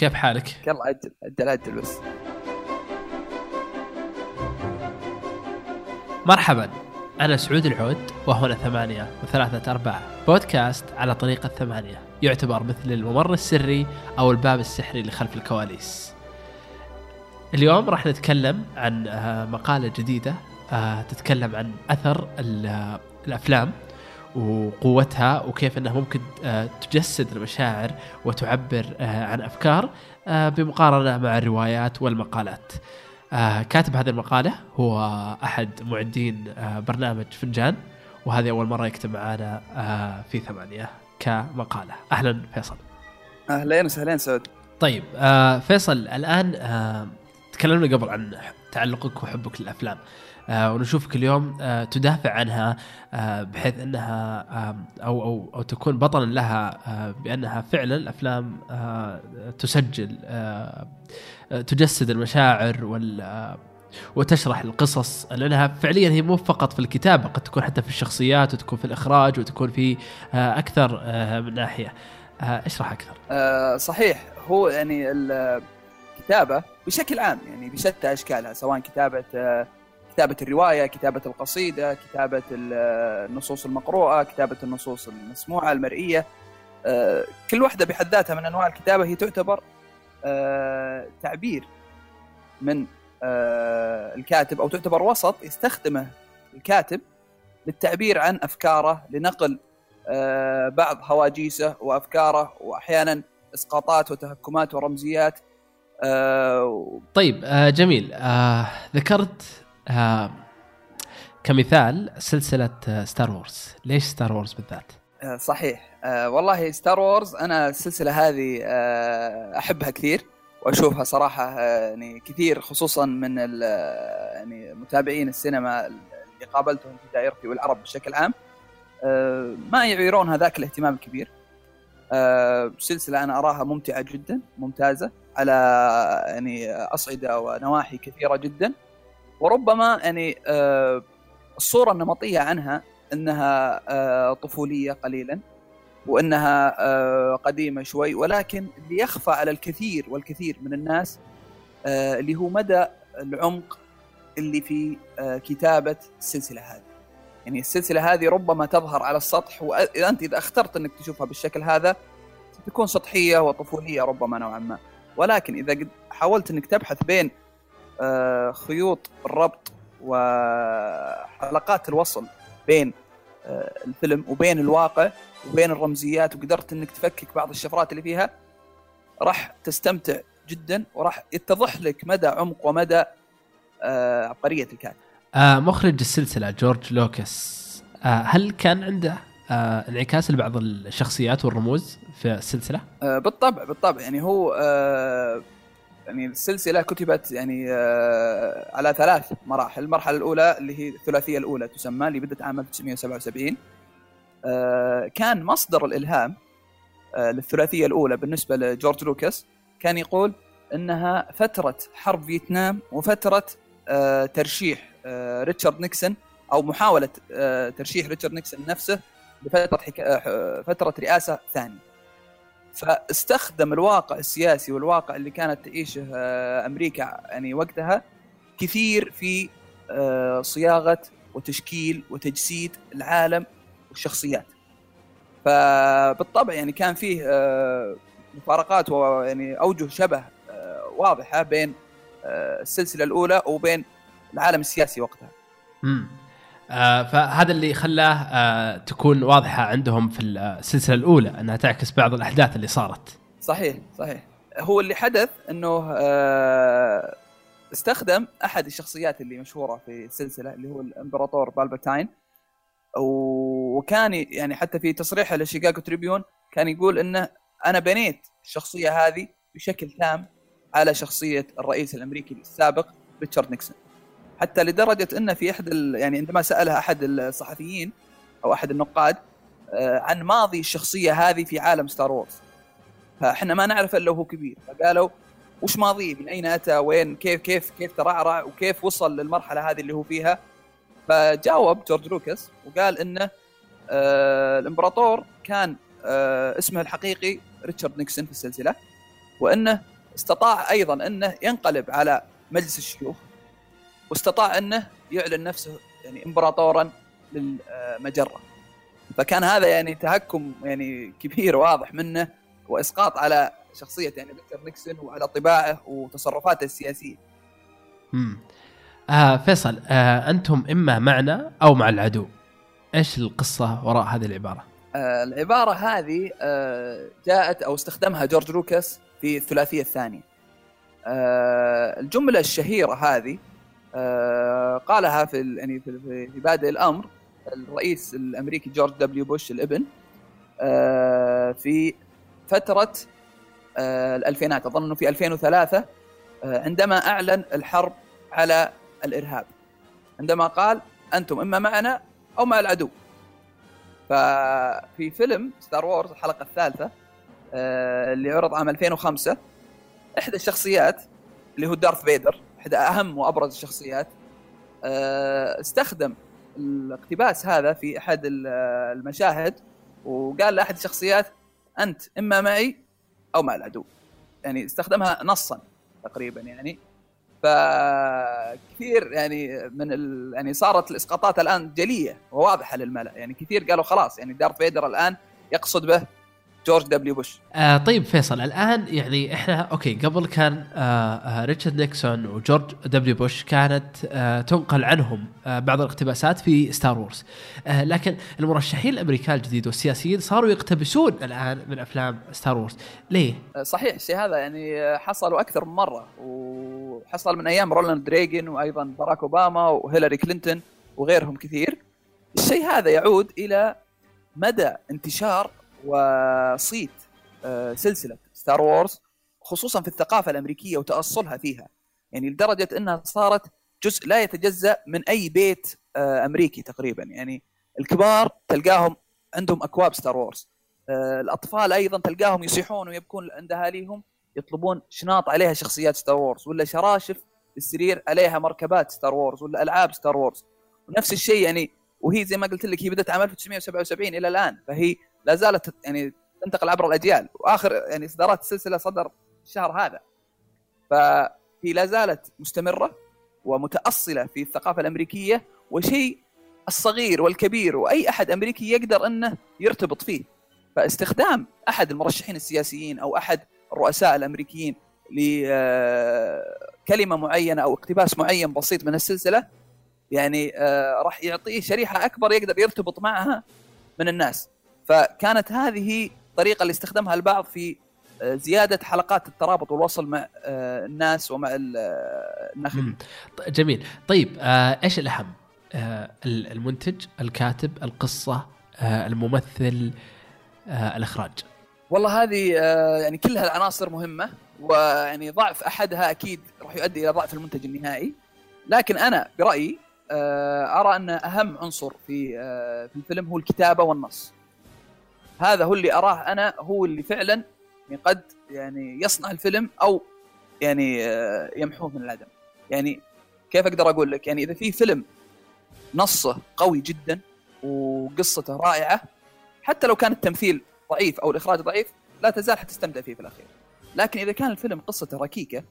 كيف حالك؟ يلا عجل عجل عجل بس. مرحبا أنا سعود العود وهنا ثمانية وثلاثة أرباع بودكاست على طريقة ثمانية يعتبر مثل الممر السري أو الباب السحري اللي خلف الكواليس. اليوم راح نتكلم عن آه، مقالة جديدة آه، تتكلم عن أثر ال- الأفلام. وقوتها وكيف إنها ممكن آه، تجسد المشاعر وتعبر آه، عن أفكار آه، بمقارنة مع الروايات والمقالات. كاتب هذه المقالة هو أحد معدين برنامج فنجان وهذه أول مرة يكتب معنا في ثمانية كمقالة. أهلا فيصل. أهلين وسهلين سعود طيب فيصل الآن تكلمنا قبل عن تعلقك وحبك للأفلام. آه، ونشوفك اليوم آه، تدافع عنها آه، بحيث أنها أو أو أو تكون بطلا لها آه، بأنها فعلا الأفلام آه، تسجل آه، تجسد المشاعر وال وتشرح القصص لأنها فعليا هي مو فقط في الكتابة قد تكون حتى في الشخصيات وتكون في الإخراج وتكون في أكثر من ناحية. اشرح أكثر؟ صحيح. هو يعني الكتابه بشكل عام يعني بشتى أشكالها سواء كتابة كتابة الرواية كتابة القصيدة كتابة ال- النصوص المقروءة كتابة النصوص المسموعة المرئية. آه كل واحدة بحد ذاتها من أنواع الكتابة هي تعتبر آه تعبير من آه الكاتب أو تعتبر وسط يستخدمه الكاتب للتعبير عن أفكاره لنقل بعض هواجيسه وأفكاره واحيانا إسقاطات وتهكمات ورمزيات. آه، طيب آه جميل. آه ذكرت آه كمثال سلسلة آه Star Wars ليش Star Wars بالذات؟ آه، صحيح. آه، والله Star Wars أنا السلسلة هذه آه، أحبها كثير وأشوفها صراحة آه، يعني كثير خصوصا من آه، يعني متابعين السينما اللي قابلتهم في دائرتي والعرب بشكل عام. آه، ما يعيرون هذاك الاهتمام الكبير. آه، سلسلة أنا أراها ممتعة جدا ممتازة على يعني أصعدة ونواحي كثيرة جدا وربما يعني آه، الصورة النمطية عنها إنها آه، طفولية قليلا وإنها آه، قديمة شوي ولكن اللي يخفى على الكثير والكثير من الناس اللي هو مدى العمق اللي في كتابة السلسلة هذه. يعني السلسلة هذه ربما تظهر على السطح وانت إذا أخترت إنك تشوفها بالشكل هذا ستكون سطحية وطفولية ربما نوعا ما ولكن إذا حاولت إنك تبحث بين آه، خيوط الربط وحلقات الوصل بين آه، الفيلم وبين الواقع وبين الرمزيات وقدرت إنك تفكك بعض الشفرات اللي فيها راح تستمتع جدا وراح يتضح لك مدى عمق ومدى آه، عبقرية الكاتب. آه مخرج السلسلة جورج لوكاس آه هل كان عنده آه انعكاس لبعض الشخصيات والرموز في السلسلة؟ آه، بالطبع بالطبع. يعني هو آه، يعني السلسلة كتبت يعني آه، على ثلاث مراحل، المرحلة الأولى اللي هي الثلاثية الأولى تسمى اللي بدأت عام 1977 آه، كان مصدر الإلهام آه، للثلاثية الأولى بالنسبة لجورج لوكاس كان يقول إنها فترة حرب فيتنام وفترة آه، ترشيح ريتشارد نيكسون أو محاولة آه، ترشيح ريتشارد نيكسون نفسه لفترة. آه، فترة رئاسة ثانية. فاستخدم الواقع السياسي والواقع اللي كانت تعيشه آه، أمريكا يعني وقتها كثير في آه، صياغة وتشكيل وتجسيد العالم والشخصيات. فبالطبع يعني كان فيه آه، مفارقات ويعني أوجه شبه آه، واضحة بين آه، السلسلة الأولى وبين العالم السياسي وقتها. مم. آه فهذا اللي خلاه آه تكون واضحة عندهم في السلسلة الأولى أنها تعكس بعض الأحداث اللي صارت صحيح صحيح هو اللي حدث إنه آه، استخدم أحد الشخصيات اللي مشهورة في السلسلة اللي هو الإمبراطور بالبتاين و- وكان يعني حتى في تصريحه لشيكاغو تريبيون كان يقول إنه أنا بنيت الشخصية هذه بشكل تام على شخصية الرئيس الأمريكي السابق ريتشارد نيكسون حتى لدرجة انه في أحد يعني عندما سألها أحد الصحفيين أو أحد النقاد آه، عن ماضي الشخصية هذه في عالم Star Wars فإحنا ما نعرف إلا وهو كبير. فقالوا وش ماضيه؟ من أين أتى؟ وين؟ كيف كيف كيف ترعرع؟ وكيف وصل للمرحلة هذه اللي هو فيها؟ فجاوب جورج لوكاس وقال انه آه الإمبراطور كان آه اسمه الحقيقي ريتشارد نيكسون في السلسلة وإنه استطاع أيضا إنه ينقلب على مجلس الشيوخ واستطاع انه يعلن نفسه يعني امبراطورا للمجرة فكان هذا يعني تهكم يعني كبير واضح منه وإسقاط على شخصية يعني دكتور نيكسون وعلى طباعه وتصرفاته السياسية. امم آه فيصل آه أنتم إما معنا أو مع العدو. إيش القصة وراء هذه العبارة؟ آه العبارة هذه آه جاءت أو استخدمها جورج لوكاس في الثلاثية الثانية. آه الجملة الشهيرة هذه قالها في يعني في, بادئ الأمر الرئيس الأمريكي جورج دبليو بوش الابن آه في فترة آه الألفينات أظن إنه في 2003 آه عندما أعلن الحرب على الإرهاب. عندما قال أنتم إما معنا أو مع العدو. ففي فيلم Star Wars الحلقة الثالثة آه اللي عرض عام 2005 إحدى الشخصيات اللي هو دارث فيدر. إحدى أهم وأبرز الشخصيات. آه استخدم الاقتباس هذا في أحد المشاهد وقال لأحد الشخصيات أنت إما معي أو مع العدو. يعني استخدمها نصا تقريبا يعني. فكثير يعني من ال... يعني صارت الإسقاطات الآن جلية وواضحة للملأ. يعني كثير قالوا خلاص يعني دارث فيدر الآن يقصد به جورج دبليو بوش. آه طيب فيصل الآن يعني إحنا okay قبل كان آه آه ريتشارد نيكسون وجورج دبليو بوش كانت آه تنقل عنهم آه بعض الاقتباسات في Star Wars. آه لكن المرشحين الامريكان الجديد والسياسيين صاروا يقتبسون الآن من أفلام Star Wars. ليه؟ آه، صحيح الشيء هذا يعني حصل أكثر من مرة وحصل من أيام رونالد ريغن وأيضا باراك أوباما وهيلاري كلينتون وغيرهم كثير. الشيء هذا يعود إلى مدى انتشار وصيت آه، سلسلة Star Wars خصوصا في الثقافة الأمريكية وتأصلها فيها. يعني لدرجة إنها صارت جزء لا يتجزأ من أي بيت آه، أمريكي تقريبا. يعني الكبار تلقاهم عندهم أكواب Star Wars آه، الأطفال أيضا تلقاهم يصيحون ويبكون عند أهاليهم يطلبون شناط عليها شخصيات Star Wars ولا شراشف السرير عليها مركبات Star Wars ولا ألعاب Star Wars ونفس الشيء يعني وهي زي ما قلت لك هي بدأت عام 1977 إلى الآن فهي لا زالت يعني تنتقل عبر الأجيال. وآخر يعني إصدارات السلسلة صدر الشهر هذا. فهي لا زالت مستمرة ومتأصلة في الثقافة الأمريكية وشيء الصغير والكبير وأي أحد أمريكي يقدر أنه يرتبط فيه. فاستخدام أحد المرشحين السياسيين أو أحد الرؤساء الأمريكيين لكلمه معينة أو اقتباس معين بسيط من السلسلة يعني آه، راح يعطيه شريحة أكبر يقدر يرتبط معها من الناس. فكانت هذه الطريقة اللي استخدمها البعض في آه، زيادة حلقات الترابط والوصل مع آه، الناس ومع الناخبين. جميل، طيب إيش الأهم؟ المنتج، الكاتب، القصة، الممثل، الإخراج. والله هذه يعني كلها العناصر مهمة ويعني ضعف أحدها أكيد راح يؤدي إلى ضعف المنتج النهائي لكن أنا برأيي آه، أرى أن أهم عنصر في آه، في الفيلم هو الكتابة والنص هذا هو اللي أراه أنا هو اللي فعلا قد يعني يصنع الفيلم أو يعني آه، يمحوه من العدم. يعني كيف أقدر أقول لك؟ يعني إذا في فيلم نصه قوي جدا وقصته رائعة حتى لو كان التمثيل ضعيف أو الإخراج ضعيف لا تزال حتستمتع فيه في الأخير. لكن إذا كان الفيلم قصته ركيكة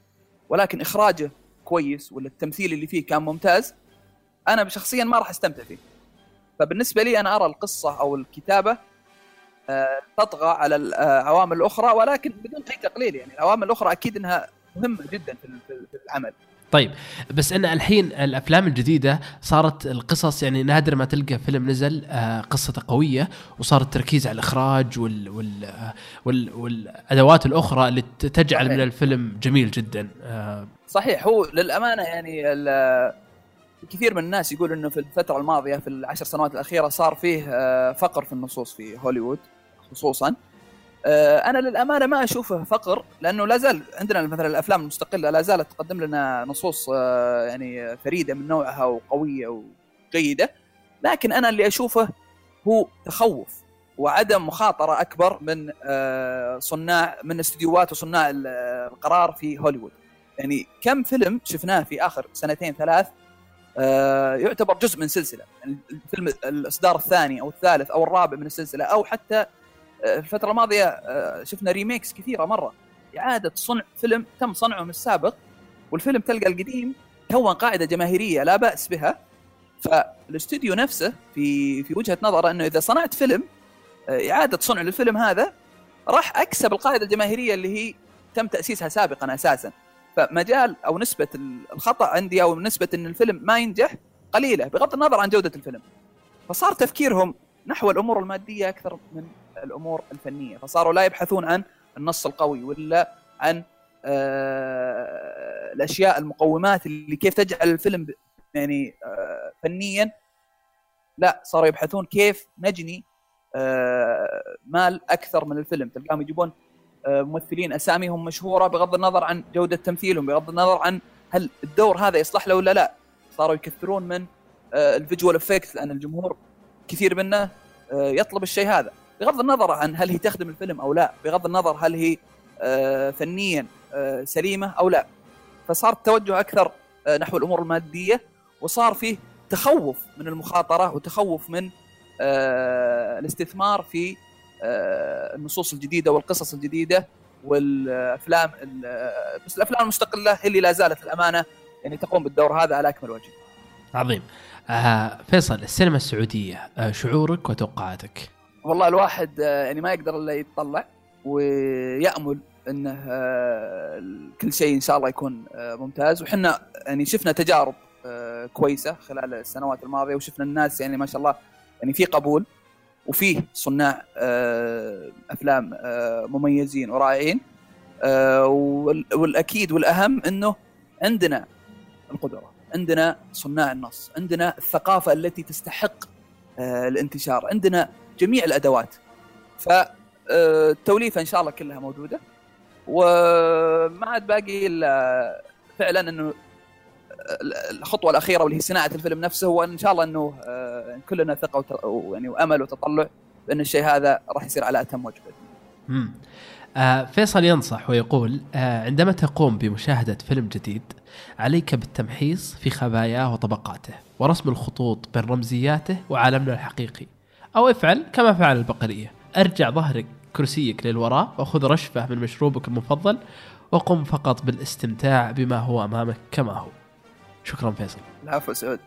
ولكن إخراجه كويس ولا التمثيل اللي فيه كان ممتاز أنا شخصيا ما راح أستمتع فيه. فبالنسبة لي أنا أرى القصة أو الكتابة تطغى على العوامل الاخرى ولكن بدون أي تقليل يعني. العوامل الأخرى أكيد إنها مهمة جدا في العمل. طيب بس إن الحين الأفلام الجديدة صارت القصص يعني نادر ما تلقى فيلم نزل آه، قصته قوية وصار التركيز على الإخراج وال وال آه، وال والأدوات الأخرى اللي تجعل صحيح. من الفيلم جميل جدا. صحيح هو للأمانة يعني كثير من الناس يقول إنه في الفترة الماضية في العشر سنوات الأخيرة صار فيه آه، فقر في النصوص في هوليوود. خصوصا. آه، أنا للأمانة ما أشوفه فقر لأنه لا زال عندنا مثلا الأفلام المستقلة لا زالت تقدم لنا نصوص آه، يعني فريدة من نوعها وقوية وجيدة. لكن أنا اللي أشوفه هو تخوف وعدم مخاطرة أكبر من صناع من استديوهات وصناع القرار في هوليوود. يعني كم فيلم شفناه في آخر سنتين ثلاث آه، يعتبر جزء من سلسلة. يعني الفيلم الإصدار الثاني أو الثالث أو الرابع من السلسلة أو حتى آه، الفترة الماضية آه، شفنا ريميكس كثيرة مرة. إعادة صنع فيلم تم صنعه من السابق والفيلم تلقى القديم كون قاعدة جماهيرية لا بأس بها. فالاستوديو نفسه في في وجهة نظره إنه إذا صنعت فيلم آه، إعادة صنع للفيلم هذا راح أكسب القاعدة الجماهيرية اللي هي تم تأسيسها سابقا أساسا. فمجال أو نسبة الخطأ عندي أو نسبة إن الفيلم ما ينجح قليلة بغض النظر عن جودة الفيلم. فصار تفكيرهم نحو الأمور المادية أكثر من الأمور الفنية فصاروا لا يبحثون عن النص القوي ولا عن آه الأشياء المقومات اللي كيف تجعل الفيلم يعني آه فنيا. لا صاروا يبحثون كيف نجني آه مال أكثر من الفيلم. تلقاهم يجيبون ممثلين أساميهم مشهورة بغض النظر عن جودة تمثيلهم بغض النظر عن هل الدور هذا يصلح له ولا لا. صاروا يكثرون من ال visual effect لأن الجمهور كثير منه يطلب الشيء هذا. بغض النظر عن هل هي تخدم الفيلم أو لا بغض النظر هل هي آه فنيا آه سليمة أو لا فصار التوجه أكثر آه نحو الأمور المادية وصار فيه تخوف من المخاطرة وتخوف من الاستثمار في النصوص الجديدة والقصص الجديدة والأفلام بس الأفلام المستقلة هي اللي لا زالت الأمانة يعني تقوم بالدور هذا على أكمل وجه. عظيم. آه فيصل السينما السعودية آه شعورك وتوقعاتك؟ والله الواحد آه يعني ما يقدر إلا يتطلع ويأمل إنه آه كل شيء إن شاء الله يكون آه ممتاز. وحنا يعني شفنا تجارب كويسة خلال السنوات الماضية وشفنا الناس يعني ما شاء الله يعني في قبول وفيه صناع أفلام مميزين ورائعين. والأكيد والأهم إنه عندنا القدرة عندنا صناع النص عندنا الثقافة التي تستحق الانتشار عندنا جميع الأدوات. فالتوليفه إن شاء الله كلها موجودة. وما عاد باقي إلا فعلا إنه الخطوة الأخيرة واللي هي صناعة الفيلم نفسه هو إن شاء الله إنه كلنا ثقة ويعني وأمل وتطلع بأن الشيء هذا راح يصير على أتم وجه آه فيصل ينصح ويقول آه عندما تقوم بمشاهدة فيلم جديد عليك بالتمحيص في خباياه وطبقاته ورسم الخطوط بين رمزياته وعالمنا الحقيقي. أو افعل كما فعل البقرية. ارجع ظهرك كرسيك للوراء وخذ رشفة من مشروبك المفضل وقم فقط بالاستمتاع بما هو أمامك كما هو. شكرا فيصل. العفو سعود.